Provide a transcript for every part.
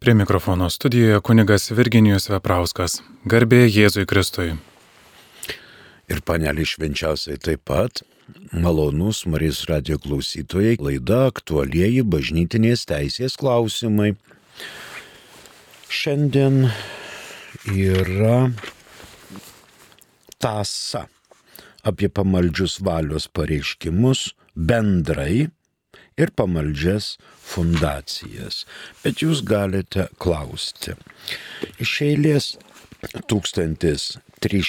Prie mikrofono studijoje kunigas Virginijus Veprauskas. Garbė Jėzui Kristui. Ir panelį švenčiausiai taip pat. Malonus Marijos radio klausytojai, laida aktualieji bažnytinės teisės klausimai. Šiandien yra tasa apie pamaldžius valios pareiškimus bendrai ir pamaldžias fundacijas. Bet jūs galite klausti. Iš eilės 1303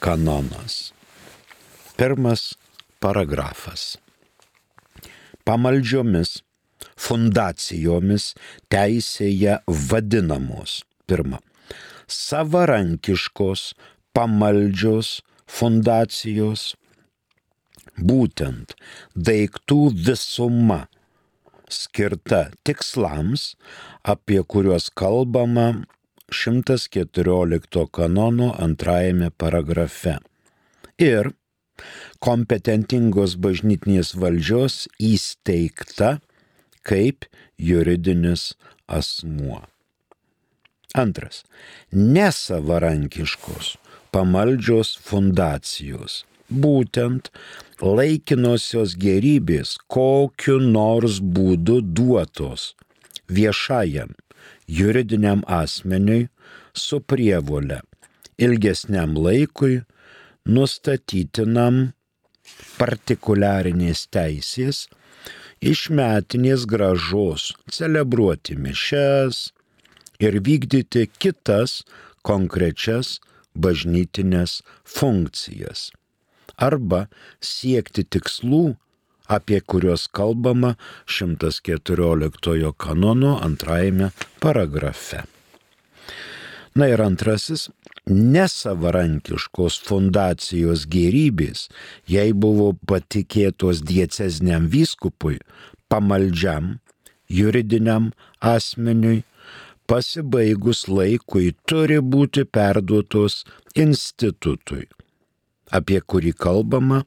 kanonas. Pirmas paragrafas. Pamaldžiomis fundacijomis teisėje vadinamos. Pirma. Savarankiškos pamaldžios fundacijos būtent daiktų visuma skirta tikslams, apie kuriuos kalbama 114 kanono antrajame paragrafe. Ir kompetentingos bažnytinės valdžios įsteigta kaip juridinis asmuo. Antras. Nesavarankiškos pamaldžios fundacijos būtent laikinosios gerybės kokiu nors būdu duotos viešajam juridiniam asmeniui su prievole ilgesniam laikui nustatytinam partikuliarinės teisės iš metinės gražos celebruoti mišes ir vykdyti kitas konkrečias bažnytinės funkcijas arba siekti tikslų, apie kuriuos kalbama 114 kanono antrajame paragrafe. Na ir antrasis nesavarankiškos fundacijos gerybės, jei buvo patikėtos diecezniam vyskupui, pamaldžiam, juridiniam asmeniui, pasibaigus laikui turi būti perduotos institutui apie kurį kalbama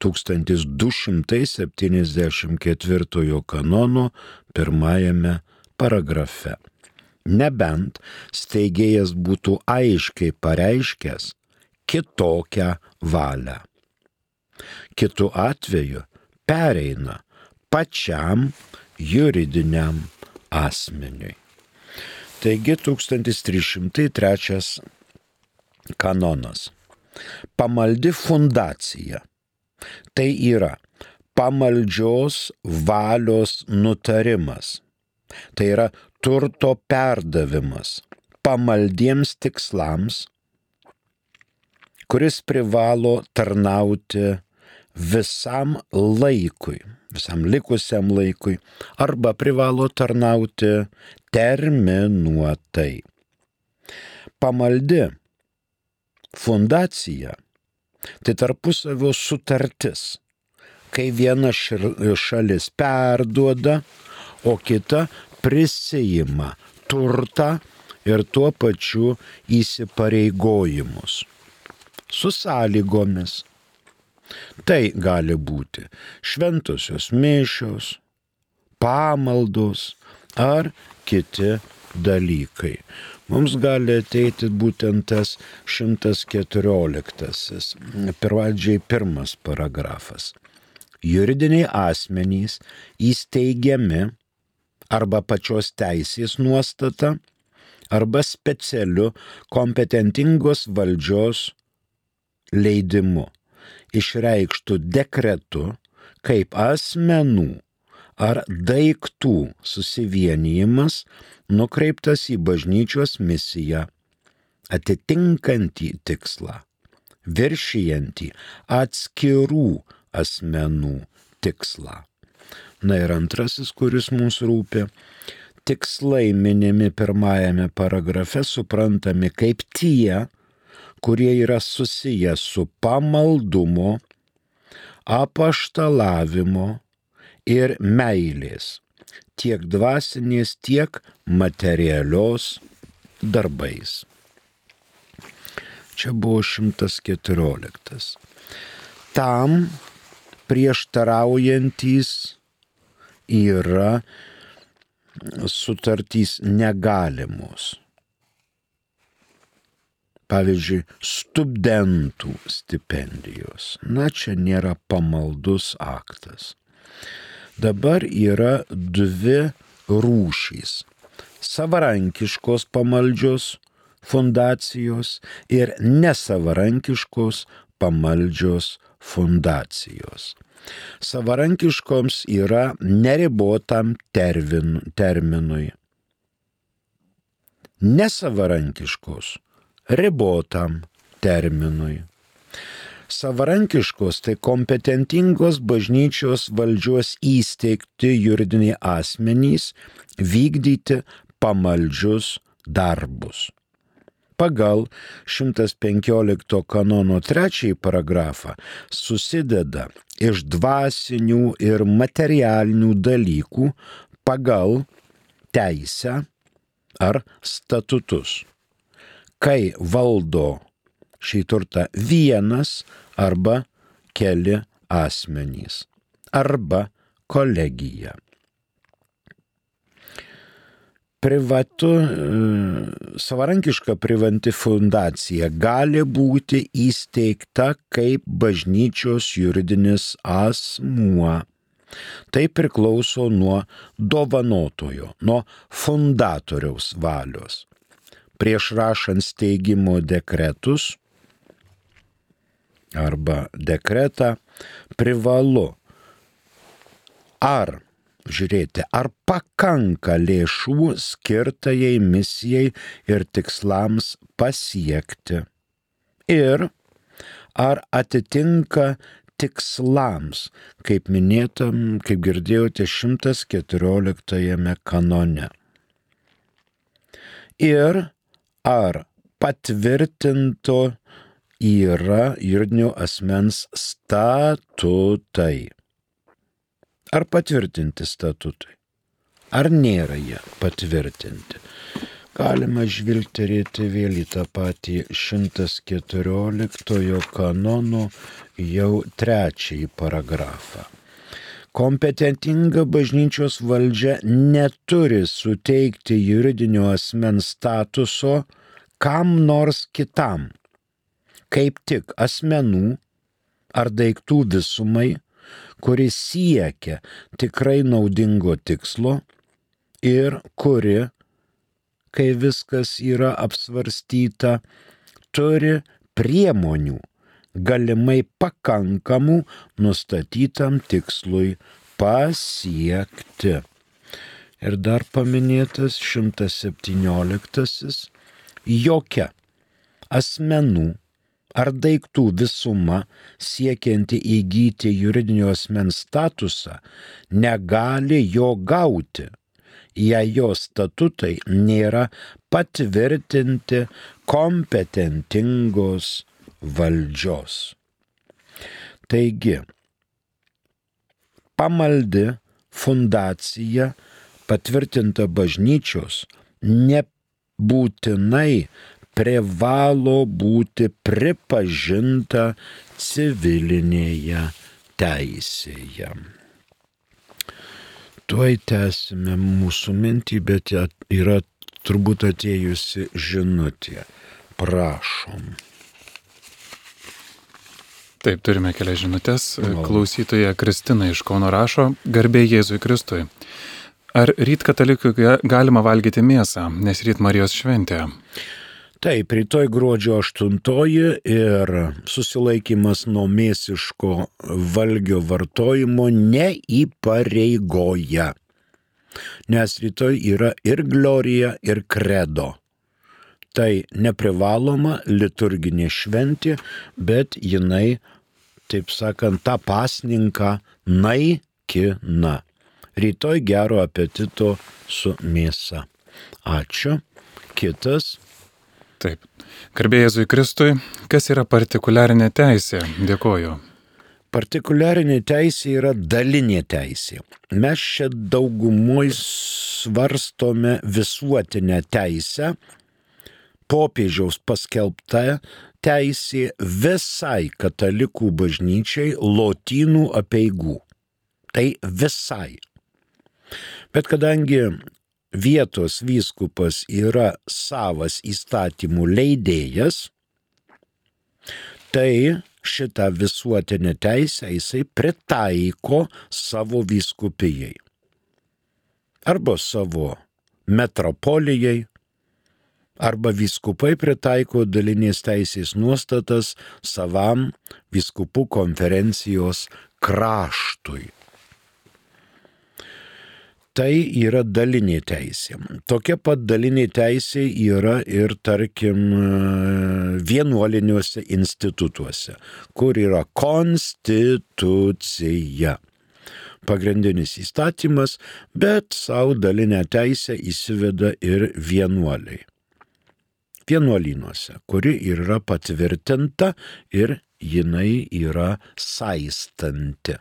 1274 kanono pirmajame paragrafe. Nebent steigėjas būtų aiškiai pareiškęs kitokią valią. Kitu atveju pereina pačiam juridiniam asmeniui. Taigi 1303 kanonas Pamaldi fundacija. Tai yra pamaldžios valios nutarimas. Tai yra turto perdavimas pamaldiems tikslams, kuris privalo tarnauti visam laikui, visam likusiam laikui, arba privalo tarnauti terminuotai. Pamaldi fundacija tai tarpusavio sutartis, kai viena šalis perduoda, o kita prisijima turtą ir tuo pačiu įsipareigojimus. Su sąlygomis. Tai gali būti šventosios mišios, pamaldos ar kiti dalykai mums gali ateiti būtent tas 114. Pradžiai pirmas paragrafas. Juridiniai asmenys įsteigiami arba pačios teisės nuostata, arba specialiu kompetentingos valdžios leidimu, išreikštų dekretu kaip asmenų ar daiktų susivienijimas nukreiptas į bažnyčios misiją, atitinkantį tikslą, viršijantį atskirų asmenų tikslą. Na ir antrasis, kuris mums rūpi, tikslai minimi pirmajame paragrafe suprantami kaip tie, kurie yra susiję su pamaldumo, apaštalavimo, ir meilės, tiek dvasinės, tiek materialios darbais. Čia buvo 114. Tam prieštaraujantis yra sutartys negalimos. Pavyzdžiui, studentų stipendijos. Na, čia nėra pamaldus aktas. Dabar yra dvi rūšys - savarankiškos pamaldžios fundacijos ir nesavarankiškos pamaldžios fundacijos. Savarankiškoms yra neribotam tervin, terminui. Nesavarankiškos ribotam terminui. Savarankiškos tai kompetentingos bažnyčios valdžios įsteigti juridiniai asmenys vykdyti pamaldžius darbus. Pagal 115 kanono trečiąjį paragrafą susideda iš dvasinių ir materialinių dalykų pagal teisę ar statutus kai valdo šį turtą vienas arba keli asmenys arba kolegija. Privatu, e, savarankiška privanti fundacija gali būti įsteigta kaip bažnyčios juridinis asmuo. Tai priklauso nuo dovanotojo, nuo fundatoriaus valios prieš rašant steigimo dekretus arba dekretą privalu ar žiūrėti, ar pakanka lėšų skirtajai misijai ir tikslams pasiekti. Ir ar atitinka tikslams, kaip minėtam, kaip girdėjote, 114 kanone. Ir ar patvirtinto yra juridinio asmens statutai. Ar patvirtinti statutai? Ar nėra jie patvirtinti? Galima žvilgterėti vėl į tą patį 114 kanono jau trečiąjį paragrafą kompetentinga bažnyčios valdžia neturi suteikti juridinio asmens statuso kam nors kitam, kaip tik asmenų ar daiktų visumai, kuri siekia tikrai naudingo tikslo ir kuri, kai viskas yra apsvarstyta, turi priemonių galimai pakankamų nustatytam tikslui pasiekti. Ir dar paminėtas 117. Jokia asmenų ar daiktų visuma siekianti įgyti juridinio asmens statusą negali jo gauti, jei jo statutai nėra patvirtinti kompetentingos valdžios. Taigi, pamaldi fundacija patvirtinta bažnyčios nebūtinai privalo būti pripažinta civilinėje teisėje. Tuoj tęsime mūsų mintį, bet yra turbūt atėjusi žinutė. Prašom. Taip, turime kelias žinutės. Klausytoja Kristina iš Kauno rašo, garbė Jėzui Kristui. Ar ryt katalikui galima valgyti mėsą, nes ryt Marijos šventė? Taip, rytoj gruodžio 8 ir susilaikimas nuo mėsiško valgio vartojimo neįpareigoja. Nes rytoj yra ir glorija, ir kredo tai neprivaloma liturginė šventė, bet jinai, taip sakant, tą pasninką naikina. Rytoj gero apetito su mėsa. Ačiū. Kitas. Taip. Garbė Jėzui Kristui, kas yra partikuliarinė teisė? Dėkoju. Partikuliarinė teisė yra dalinė teisė. Mes čia daugumoj svarstome visuotinę teisę, popiežiaus paskelbta teisė visai katalikų bažnyčiai lotynų apieigų. Tai visai. Bet kadangi vietos vyskupas yra savas įstatymų leidėjas, tai šitą visuotinę teisę jisai pritaiko savo vyskupijai arba savo metropolijai, arba vyskupai pritaiko dalinės teisės nuostatas savam vyskupų konferencijos kraštui. Tai yra dalinė teisė. Tokia pat dalinė teisė yra ir, tarkim, vienuoliniuose institutuose, kur yra konstitucija pagrindinis įstatymas, bet savo dalinę teisę įsiveda ir vienuoliai. Vienuolynuose, kuri yra patvirtinta ir jinai yra saistanti.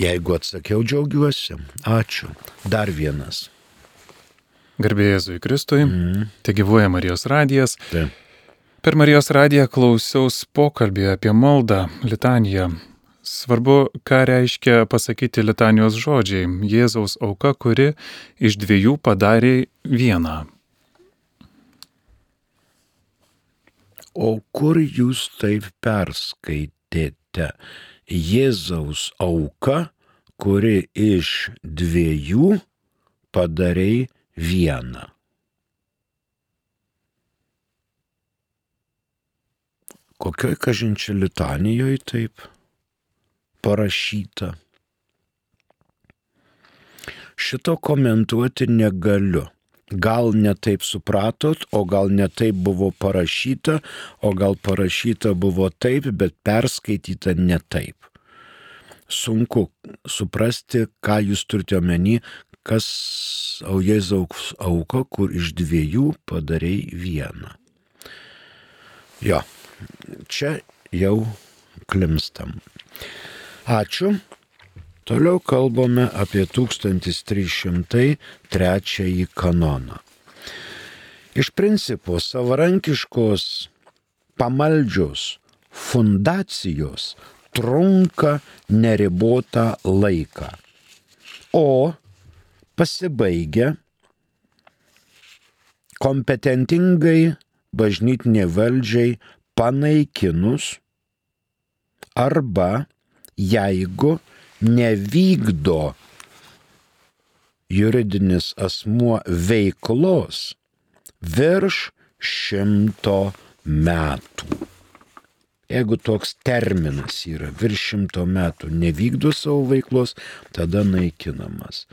Jeigu atsakiau, džiaugiuosi. Ačiū. Dar vienas. Garbėjai Jėzui Kristui, mm. te gyvuoja Marijos radijas. Taip. Per Marijos radiją klausiaus pokalbį apie maldą, litaniją. Svarbu, ką reiškia pasakyti litanijos žodžiai - Jėzaus auka, kuri iš dviejų padarė vieną. O kur jūs taip perskaitėte? Jėzaus auka, kuri iš dviejų padarė vieną. Kokioj kažinčia litanijoje taip parašyta? Šito komentuoti negaliu. Gal netaip supratot, o gal netaip buvo parašyta, o gal parašyta buvo taip, bet perskaityta netaip. Sunku suprasti, ką jūs turite omeny, kas Jėzaus auka, kur iš dviejų padarėjai vieną. Jo, čia jau klimstam. Ačiū. Toliau kalbame apie 1303 kanoną. Iš principo savarankiškos pamaldžios fundacijos trunka neribotą laiką, o pasibaigia kompetentingai bažnytinė valdžiai panaikinus arba jeigu nevykdo juridinis asmuo veiklos virš šimto metų. Jeigu toks terminas yra virš šimto metų nevykdo savo veiklos, tada naikinamas.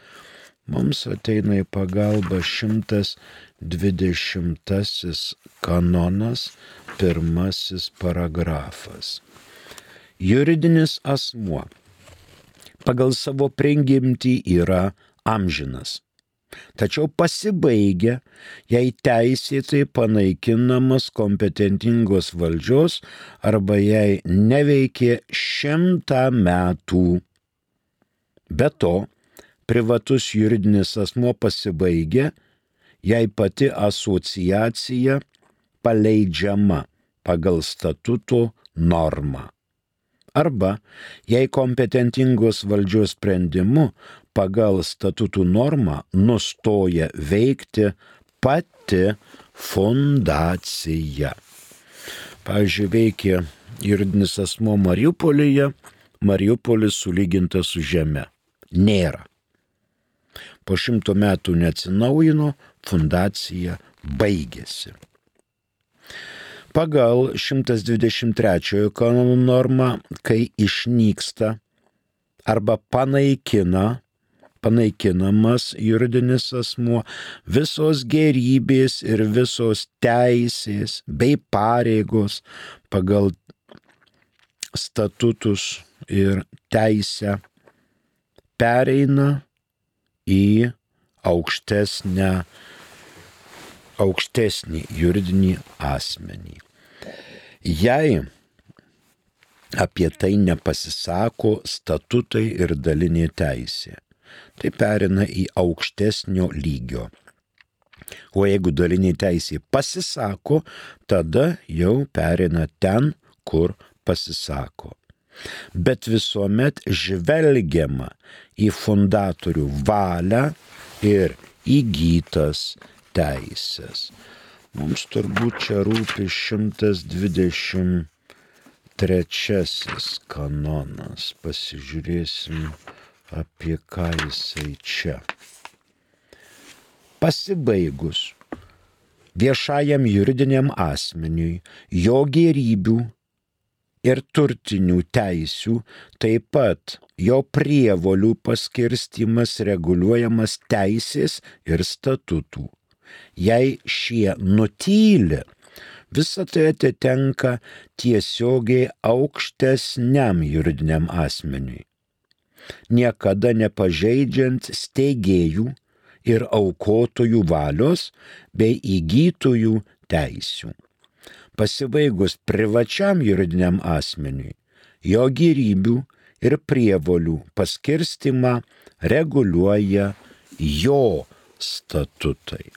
Mums ateina į pagalbą 120 kanonas, pirmasis paragrafas. Juridinis asmuo pagal savo prigimtį yra amžinas. Tačiau pasibaigia, jei teisėtai panaikinamas kompetentingos valdžios arba jei neveikė šimtą metų. Be to, privatus juridinis asmo pasibaigia, jei pati asociacija paleidžiama pagal statuto normą arba jei kompetentingos valdžios sprendimu pagal statutų normą nustoja veikti pati fundacija. Pavyzdžiui, veikia juridinis asmo Mariupolyje, Mariupolis sulygintas su žeme. Nėra. Po šimto metų neatsinaujino, fundacija baigėsi. Pagal 123 kanonų normą, kai išnyksta arba panaikina, panaikinamas juridinis asmuo, visos gerybės ir visos teisės bei pareigos pagal statutus ir teisę pereina į aukštesnę aukštesnį juridinį asmenį. Jei apie tai nepasisako statutai ir dalinė teisė, tai perina į aukštesnio lygio. O jeigu dalinė teisė pasisako, tada jau perina ten, kur pasisako. Bet visuomet žvelgiama į fundatorių valią ir įgytas teisės. Mums turbūt čia rūpi 123 kanonas. Pasižiūrėsim, apie ką jisai čia. Pasibaigus viešajam juridiniam asmeniui, jo gerybių ir turtinių teisių, taip pat jo prievolių paskirstimas reguliuojamas teisės ir statutų. Jei šie nutyli, visa tai atitenka tiesiogiai aukštesniam juridiniam asmeniui. Niekada nepažeidžiant steigėjų ir aukotojų valios bei įgytojų teisių. Pasibaigus privačiam juridiniam asmeniui, jo gyrybių ir prievolių paskirstimą reguliuoja jo statutai.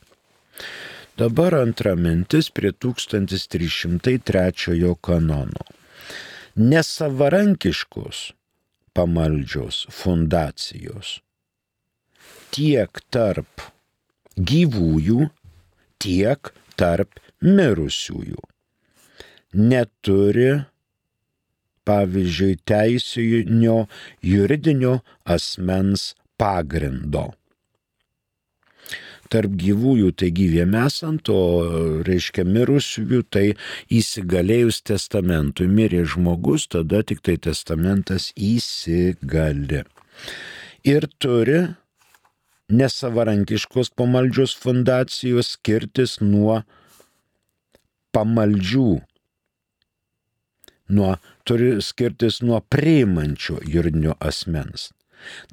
Dabar antra mintis prie 1303 kanono. Nesavarankiškos pamaldžios fundacijos tiek tarp gyvųjų, tiek tarp mirusiųjų. Neturi, pavyzdžiui, teisinio juridinio asmens pagrindo. Tarp gyvųjų tai gyviem esant, o reiškia mirusiųjų tai įsigalėjus testamentui. Mirė žmogus, tada tik tai testamentas įsigali. Ir turi nesavarankiškos pamaldžios fundacijos skirtis nuo pamaldžių, nuo, turi skirtis nuo priimančio juridinio asmens.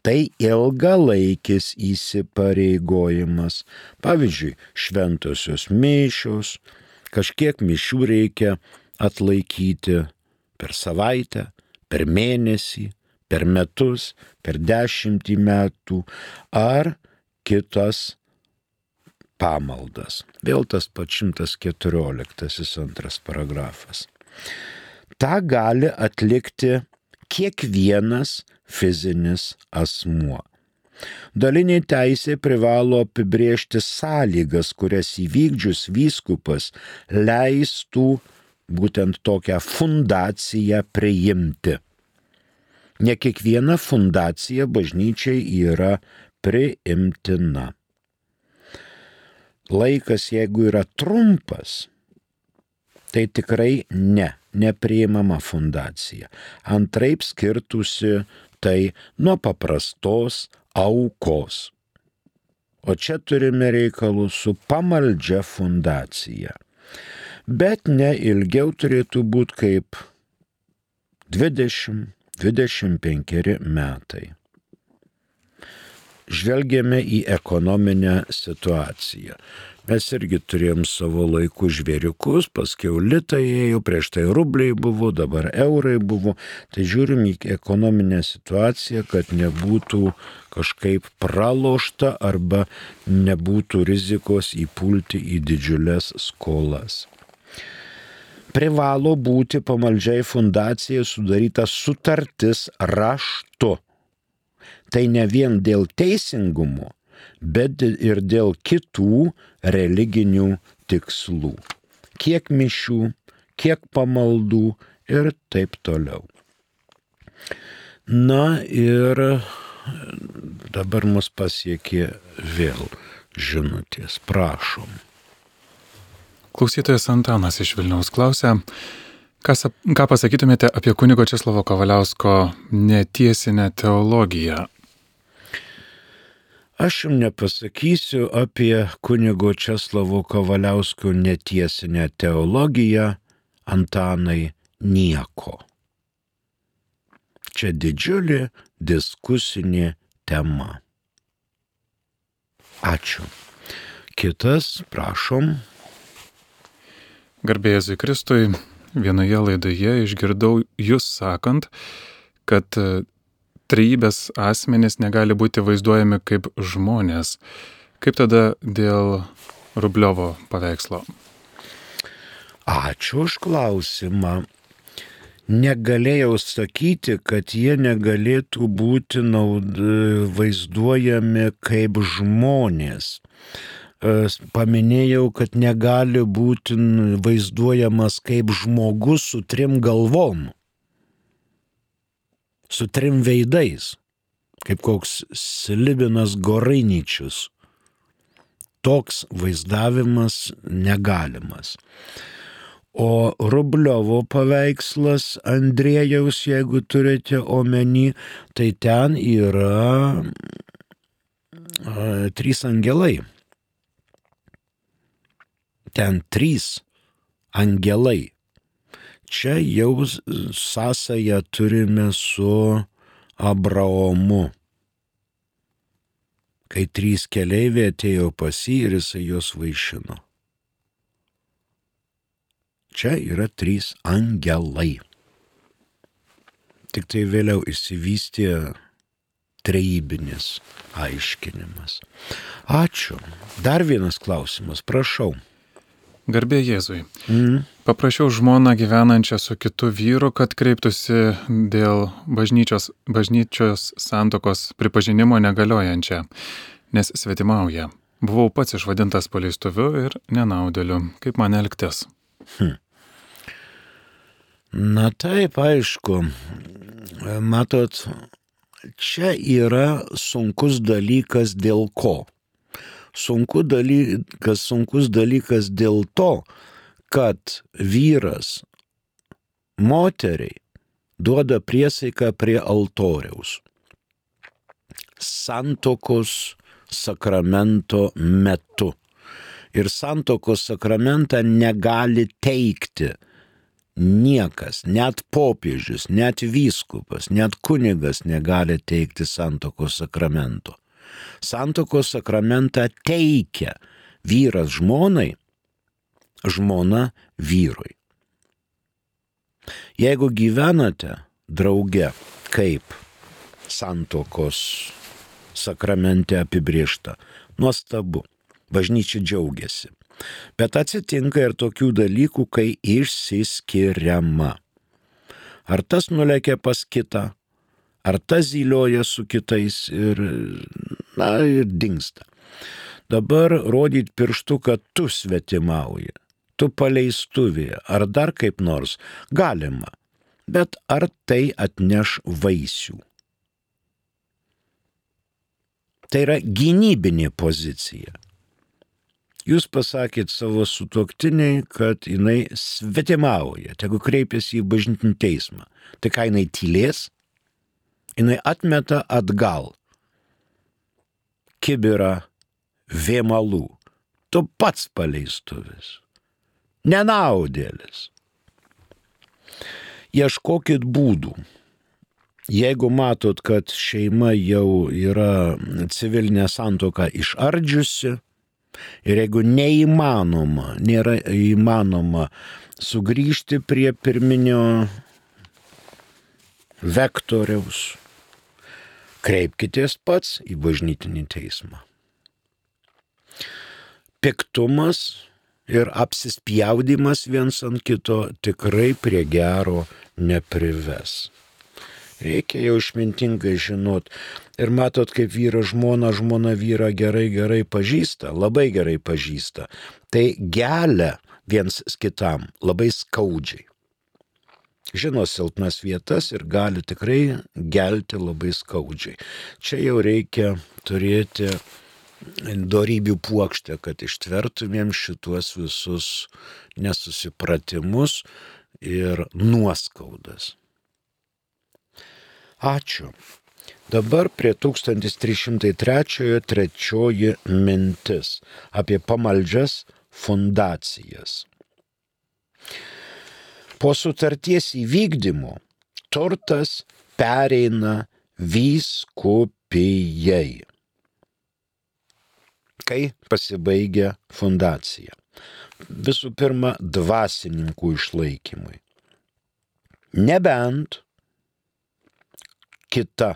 Tai ilgalaikis įsipareigojimas. Pavyzdžiui, šventosios mišios, kažkiek mišių reikia atlaikyti per savaitę, per mėnesį, per metus, per dešimtį metų, ar kitas pamaldas. Vėl tas pats 114 antras paragrafas. Ta gali atlikti kiekvienas fizinis asmuo. Dalinė teisė privalo apibriežti sąlygas, kurias įvykdžius vyskupas leistų būtent tokią fundaciją priimti. Ne kiekviena fundacija bažnyčiai yra priimtina. Laikas, jeigu yra trumpas, tai tikrai ne, nepriimama fundacija. Antraip skirtusi tai nuo paprastos aukos. O čia turime reikalų su pamaldžia fundacija. Bet ne ilgiau turėtų būti kaip 20-25 metai žvelgėme į ekonominę situaciją. Mes irgi turėjom savo laikų žvėriukus, paskiau litai ėjo, prieš tai rubliai buvo, dabar eurai buvo. Tai žiūrim į ekonominę situaciją, kad nebūtų kažkaip pralošta arba nebūtų rizikos įpulti į didžiulės skolas. Privalo būti pamaldžiai fundacijai sudaryta sutartis raštu tai ne vien dėl teisingumo, bet ir dėl kitų religinių tikslų. Kiek mišių, kiek pamaldų ir taip toliau. Na ir dabar mus pasiekė vėl žinutės, prašom. Klausytojas Antanas iš Vilniaus klausia, Kas, ką pasakytumėte apie kunigo Česlovo Kavaliausko netiesinę teologiją? Aš jums nepasakysiu apie kunigo Česlovo Kavaliausko netiesinę teologiją, Antanai, nieko. Čia didžiulė diskusinė tema. Ačiū. Kitas, prašom. Garbėjai Kristui, vienoje laidoje išgirdau jūs sakant, kad trejybės asmenys negali būti vaizduojami kaip žmonės. Kaip tada dėl Rubliovo paveikslo? Ačiū už klausimą. negalėjau sakyti, kad jie negalėtų būti naud, vaizduojami kaip žmonės. Paminėjau, kad negali būti vaizduojamas kaip žmogus su trim galvom, su trim veidais, kaip koks Slibinas Gorainyčius. Toks vaizdavimas negalimas. O Rubliovo paveikslas Andrėjaus, jeigu turite omeny, tai ten yra a, trys angelai. Ten trys angelai. Čia jau sąsają turime su Abraomu. Kai trys keliaiviai atėjo pas jį ir jisai juos vaišino. Čia yra trys angelai. Tik tai vėliau įsivystė trejybinis aiškinimas. Ačiū. Dar vienas klausimas, prašau. Garbė Jėzui. Mm. Paprašiau žmoną gyvenančią su kitu vyru, kad kreiptųsi dėl bažnyčios, bažnyčios santokos pripažinimo negaliojančią, nes svetimauja. Buvau pats išvadintas paleistuviu ir nenaudėliu. Kaip man elgtis? Hm. Na taip, aišku. Matot, čia yra sunkus dalykas dėl ko. Sunku dalykas, sunkus dalykas dėl to, kad vyras moteriai duoda priesaiką prie altoriaus. Santokos sakramento metu. Ir santokos sakramentą negali teikti niekas, net popiežius, net vyskupas, net kunigas negali teikti santokos sakramento. Santokos sakramentą teikia vyras žmonai, žmona vyrui. Jeigu gyvenate drauge, kaip santokos sakramente apibriešta, nuostabu, bažnyčia džiaugiasi. Bet atsitinka ir tokių dalykų, kai išsiskiriama. Ar tas nulekia pas kitą, ar tas zylioja su kitais ir, na, ir dinksta. Dabar rodyti pirštu, kad tu svetimauji, tu paleistuvėje, ar dar kaip nors, galima. Bet ar tai atneš vaisių? Tai yra gynybinė pozicija. Jūs pasakėt savo sutoktiniai, kad jinai svetimauja, tegu kreipiasi į bažnytinį teismą. Tai ką jinai tylės? Jinai atmeta atgal kibirą vėmalų. Tu pats paleistuvis. Nenaudėlis. Ieškokit būdų. Jeigu matot, kad šeima jau yra civilinė santoka išardžiusi, Ir jeigu neįmanoma, nėra įmanoma sugrįžti prie pirminio vektoriaus, kreipkitės pats į bažnytinį teismą. Piktumas ir apsispjaudimas viens ant kito tikrai prie gero neprives. Reikia jau išmintingai žinot. Ir matot, kaip vyras žmona, žmona vyrą gerai, gerai pažįsta, labai gerai pažįsta. Tai gelia viens kitam labai skaudžiai. Žino silpnas vietas ir gali tikrai gelti labai skaudžiai. Čia jau reikia turėti darybių puokštę, kad ištvertumėm šituos visus nesusipratimus ir nuoskaudas. Ačiū. Dabar prie 1303 trečioji mintis apie pamaldžias fundacijas. Po sutarties įvykdymo turtas pereina vyskupijai, kai pasibaigia fundacija. Visų pirma, dvasininkų išlaikymui. Nebent kita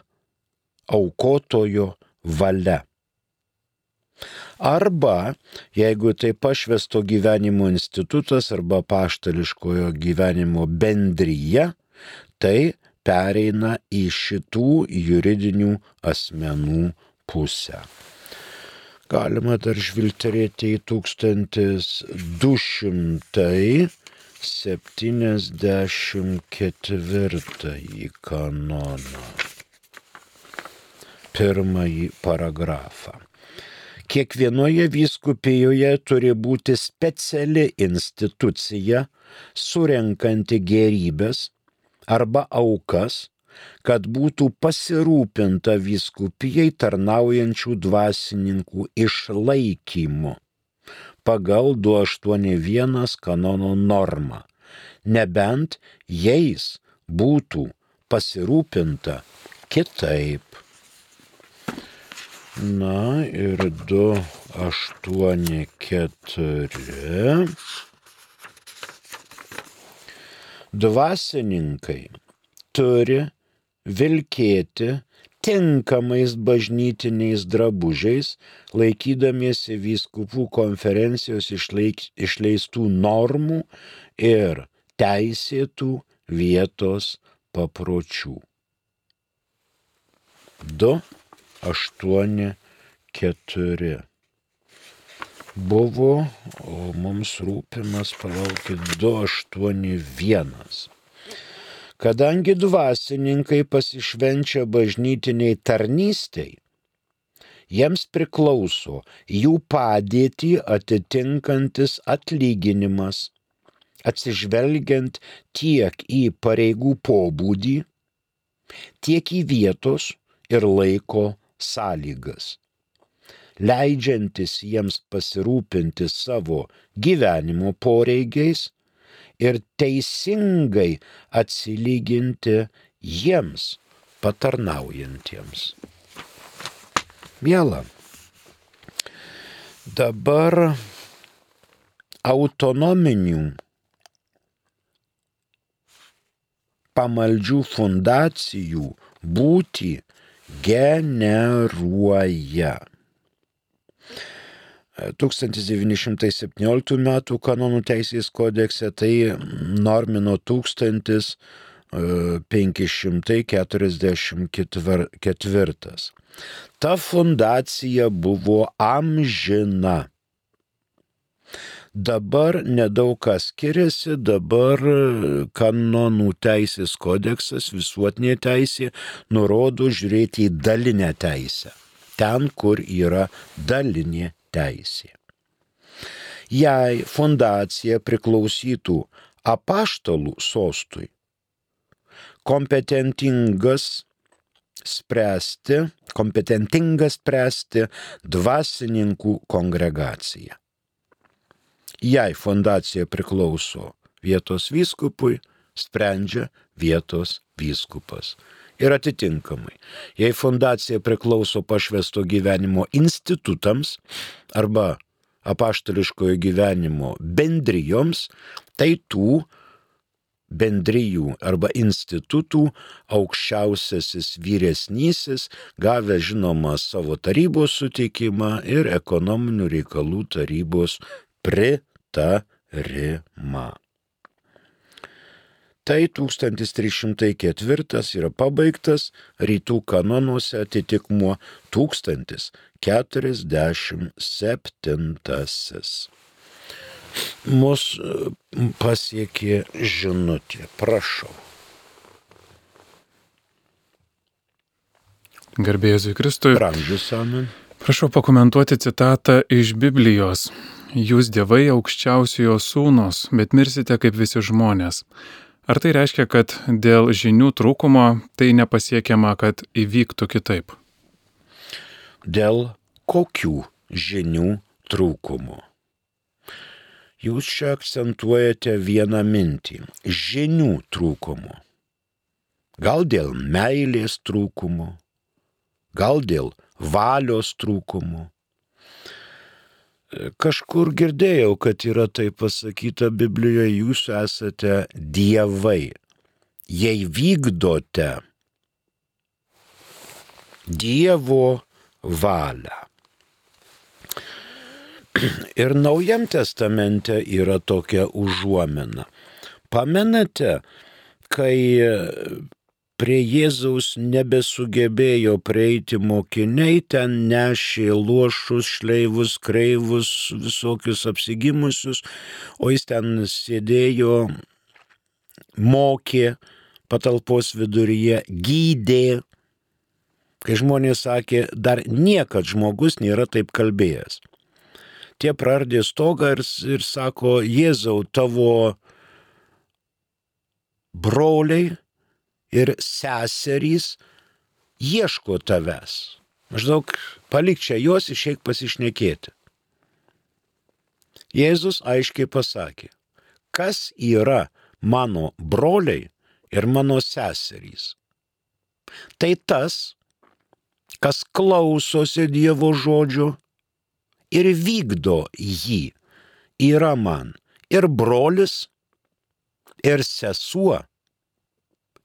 aukotojo valia. Arba, jeigu tai pašvesto gyvenimo institutas arba paštališkojo gyvenimo bendryje, tai pereina į šitų juridinių asmenų pusę. Galima dar žvilgterėti į 1274 kanoną. Pirmąjį paragrafą. Kiekvienoje vyskupijoje turi būti speciali institucija, surenkanti gerybės arba aukas, kad būtų pasirūpinta vyskupijai tarnaujančių dvasininkų išlaikymu pagal 281 kanono normą, nebent jais būtų pasirūpinta kitaip. Na ir 284. Dvasininkai turi vilkėti tinkamais bažnytiniais drabužiais, laikydamiesi vyskupų konferencijos išlaik, išleistų normų ir teisėtų vietos papročių. 2 8, 4. Buvo, o mums rūpimas, palaukit, 281. Kadangi dvasininkai pasišvenčia bažnytiniai tarnystei, jiems priklauso jų padėtį atitinkantis atlyginimas, atsižvelgiant tiek į pareigų pobūdį, tiek į vietos ir laiko sąlygas, leidžiantis jiems pasirūpinti savo gyvenimo poreigiais ir teisingai atsilyginti jiems patarnaujantiems. Mėla, dabar autonominių pamaldžių fundacijų būti generuoja. 1917 m. kanonų teisės kodekse tai normino 1544. Ta fundacija buvo amžina. Dabar nedaug kas skiriasi, dabar kanonų teisės kodeksas, visuotinė teisė, nurodo žiūrėti į dalinę teisę. Ten, kur yra dalinė teisė. Jei fundacija priklausytų apaštalų sostui, kompetentingas spręsti, kompetentingas spręsti dvasininkų kongregacija. Jei fondacija priklauso vietos vyskupui, sprendžia vietos vyskupas. Ir atitinkamai, jei fondacija priklauso pašvesto gyvenimo institutams arba apaštališkojo gyvenimo bendrijoms, tai tų bendrijų arba institutų aukščiausiasis vyresnysis, gavę žinoma savo tarybos sutikimą ir ekonominių reikalų tarybos pritarimą tarima. Tai 1304 yra pabaigtas rytų kanonuose atitikmuo 1047. Mus pasiekė žinutė, prašau. Garbėjai Kristui. Ramžius amen. Prašau pakomentuoti citatą iš Biblijos jūs dievai aukščiausiojo sūnus, bet mirsite kaip visi žmonės. Ar tai reiškia, kad dėl žinių trūkumo tai nepasiekiama, kad įvyktų kitaip? Dėl kokių žinių trūkumų? Jūs čia akcentuojate vieną mintį - žinių trūkumų. Gal dėl meilės trūkumų, gal dėl valios trūkumų, Kažkur girdėjau, kad yra tai pasakyta Biblijoje, jūs esate dievai. Jei vykdote Dievo valią. Ir Naujam testamente yra tokia užuomina. Pamenate, kai prie Jėzaus nebesugebėjo prieiti mokiniai, ten nešė luošus, šleivus, kreivus, visokius apsigimusius, o jis ten sėdėjo, mokė patalpos viduryje, gydė. Kai žmonės sakė, dar niekad žmogus nėra taip kalbėjęs. Tie prardė stogą ir, ir sako, Jėzau, tavo broliai ir seserys ieško tavęs. Maždaug palik čia juos išeik pasišnekėti. Jėzus aiškiai pasakė, kas yra mano broliai ir mano seserys. Tai tas, kas klausosi Dievo žodžio ir vykdo jį, yra man ir brolis, ir sesuo,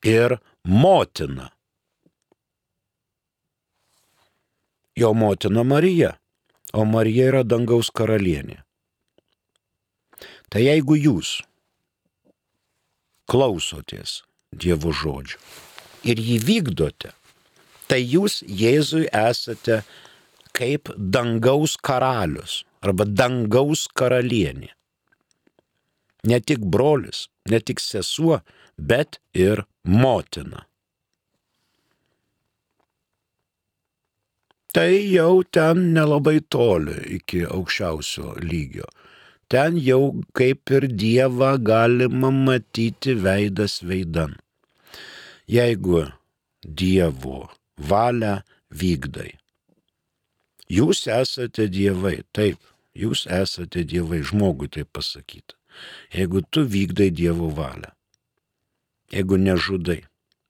ir motina. Jo motina Marija, o Marija yra dangaus karalienė. Tai jeigu jūs klausotės Dievo žodžių ir jį vykdote, tai jūs Jėzui esate kaip dangaus karalius arba dangaus karalienė. Ne tik brolis, ne tik sesuo, bet ir motina. Tai jau ten nelabai toli iki aukščiausio lygio. Ten jau kaip ir Dievą galima matyti veidas veidan. Jeigu Dievo valią vykdai. Jūs esate dievai, taip, jūs esate dievai, žmogui tai pasakyti. Jeigu tu vykdai Dievo valią jeigu nežudai,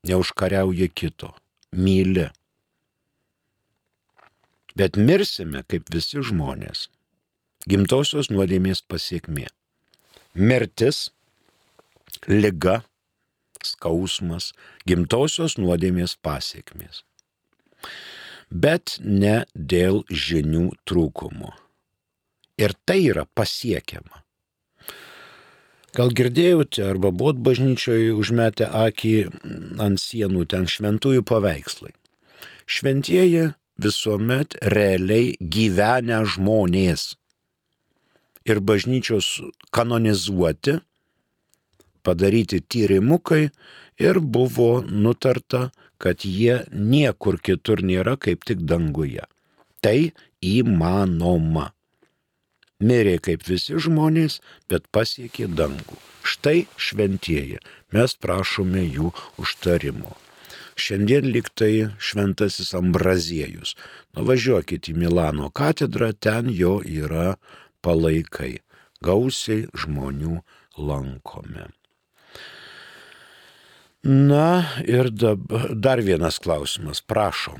neužkariauji kito, myli. Bet mirsime kaip visi žmonės. Gimtosios nuodėmės pasiekmė. Mirtis, lyga, skausmas, gimtosios nuodėmės pasiekmės. Bet ne dėl žinių trūkumo. Ir tai yra pasiekiama. Gal girdėjote arba buvot bažnyčioje užmetę akį ant sienų ten šventųjų paveikslai. Šventieji visuomet realiai gyvenę žmonės. Ir bažnyčios kanonizuoti, padaryti tyrimukai ir buvo nutarta, kad jie niekur kitur nėra kaip tik danguje. Tai įmanoma mirė kaip visi žmonės, bet pasiekė dangų. Štai šventieji, mes prašome jų užtarimo. Šiandien liktai šventasis Ambraziejus. Nuvažiuokit į Milano katedrą, ten jo yra palaikai. Gausiai žmonių lankome. Na ir dabar, dar vienas klausimas, prašom.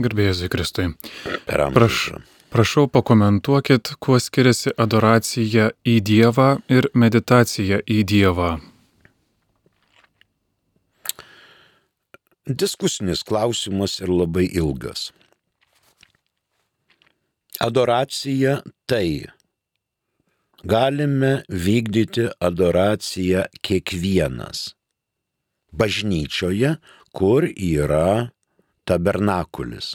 Garbėjai Kristui. Praš, Prašau pakomentuokit, kuo skiriasi adoracija į Dievą ir meditacija į Dievą. Diskusinis klausimas ir labai ilgas. Adoracija tai. Galime vykdyti adoraciją kiekvienas. Bažnyčioje, kur yra tabernakulis.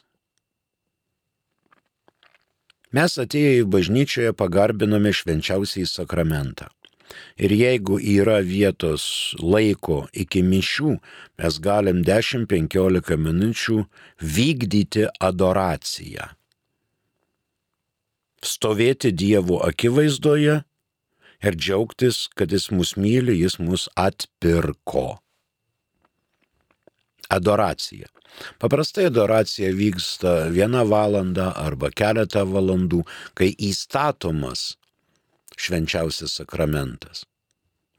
Mes atėję į bažnyčioje pagarbiname švenčiausiai sakramentą. Ir jeigu yra vietos laiko iki mišių, mes galim 10-15 minučių vykdyti adoraciją. Stovėti Dievo akivaizdoje ir džiaugtis, kad Jis mus myli, Jis mus atpirko. Adoracija. Paprastai adoracija vyksta vieną valandą arba keletą valandų, kai įstatomas švenčiausias sakramentas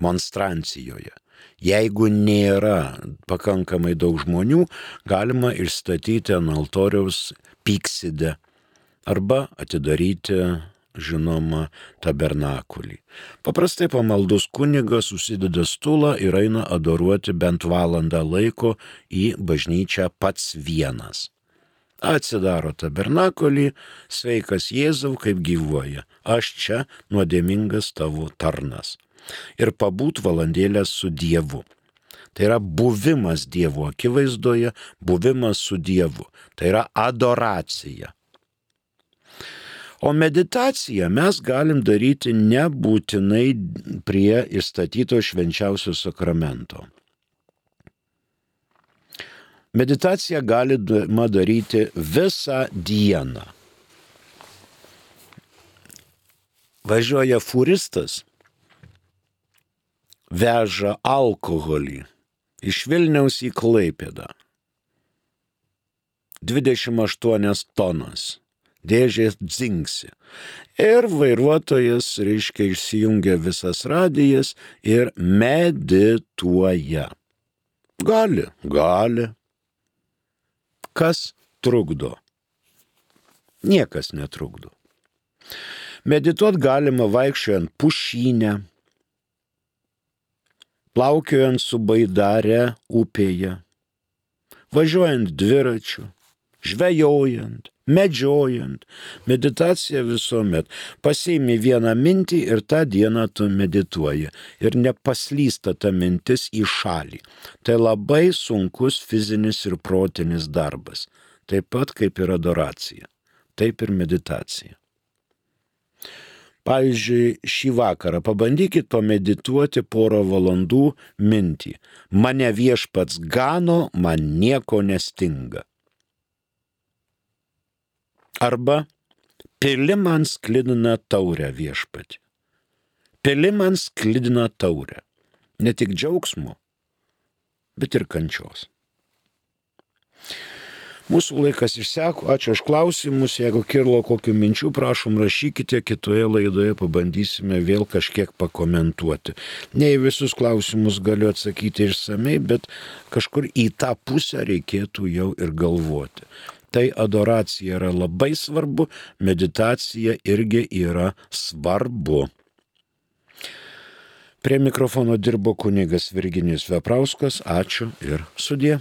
monstrancijoje. Jeigu nėra pakankamai daug žmonių, galima išstatyti ant altoriaus pyksidę arba atidaryti žinoma, tabernakulį. Paprastai pamaldus kunigas susideda stulą ir eina adoruoti bent valandą laiko į bažnyčią pats vienas. Atsidaro tabernakulį, sveikas Jėzau, kaip gyvuoja, aš čia nuodėmingas tavo tarnas. Ir pabūt valandėlę su Dievu. Tai yra buvimas Dievo akivaizdoje, buvimas su Dievu. Tai yra adoracija. O meditaciją mes galim daryti nebūtinai prie įstatyto švenčiausio sakramento. Meditaciją galima daryti visą dieną. Važiuoja furistas, veža alkoholį iš Vilniaus į Klaipėdą. 28 tonas dėžės dzingsi. Ir vairuotojas, reiškia, išsijungia visas radijas ir medituoja. Gali, gali. Kas trukdo? Niekas netrukdo. Medituot galima vaikščiojant pušynę, plaukiojant su baidare upėje, važiuojant dviračiu, žvejojant, medžiojant. Meditacija visuomet. Pasiimi vieną mintį ir tą dieną tu medituoji. Ir nepaslysta ta mintis į šalį. Tai labai sunkus fizinis ir protinis darbas. Taip pat kaip ir adoracija. Taip ir meditacija. Pavyzdžiui, šį vakarą pabandykit pamedituoti porą valandų mintį. Mane viešpats gano, man nieko nestinga. Arba pili man sklidiną taurę viešpatį. Pili man sklidiną taurę. Ne tik džiaugsmo, bet ir kančios. Mūsų laikas išseko, ačiū už klausimus, jeigu kirlo kokių minčių, prašom rašykite, kitoje laidoje pabandysime vėl kažkiek pakomentuoti. Ne į visus klausimus galiu atsakyti išsamei, bet kažkur į tą pusę reikėtų jau ir galvoti tai adoracija yra labai svarbu, meditacija irgi yra svarbu. Prie mikrofono dirbo kunigas Virginijus Veprauskas, ačiū ir sudė.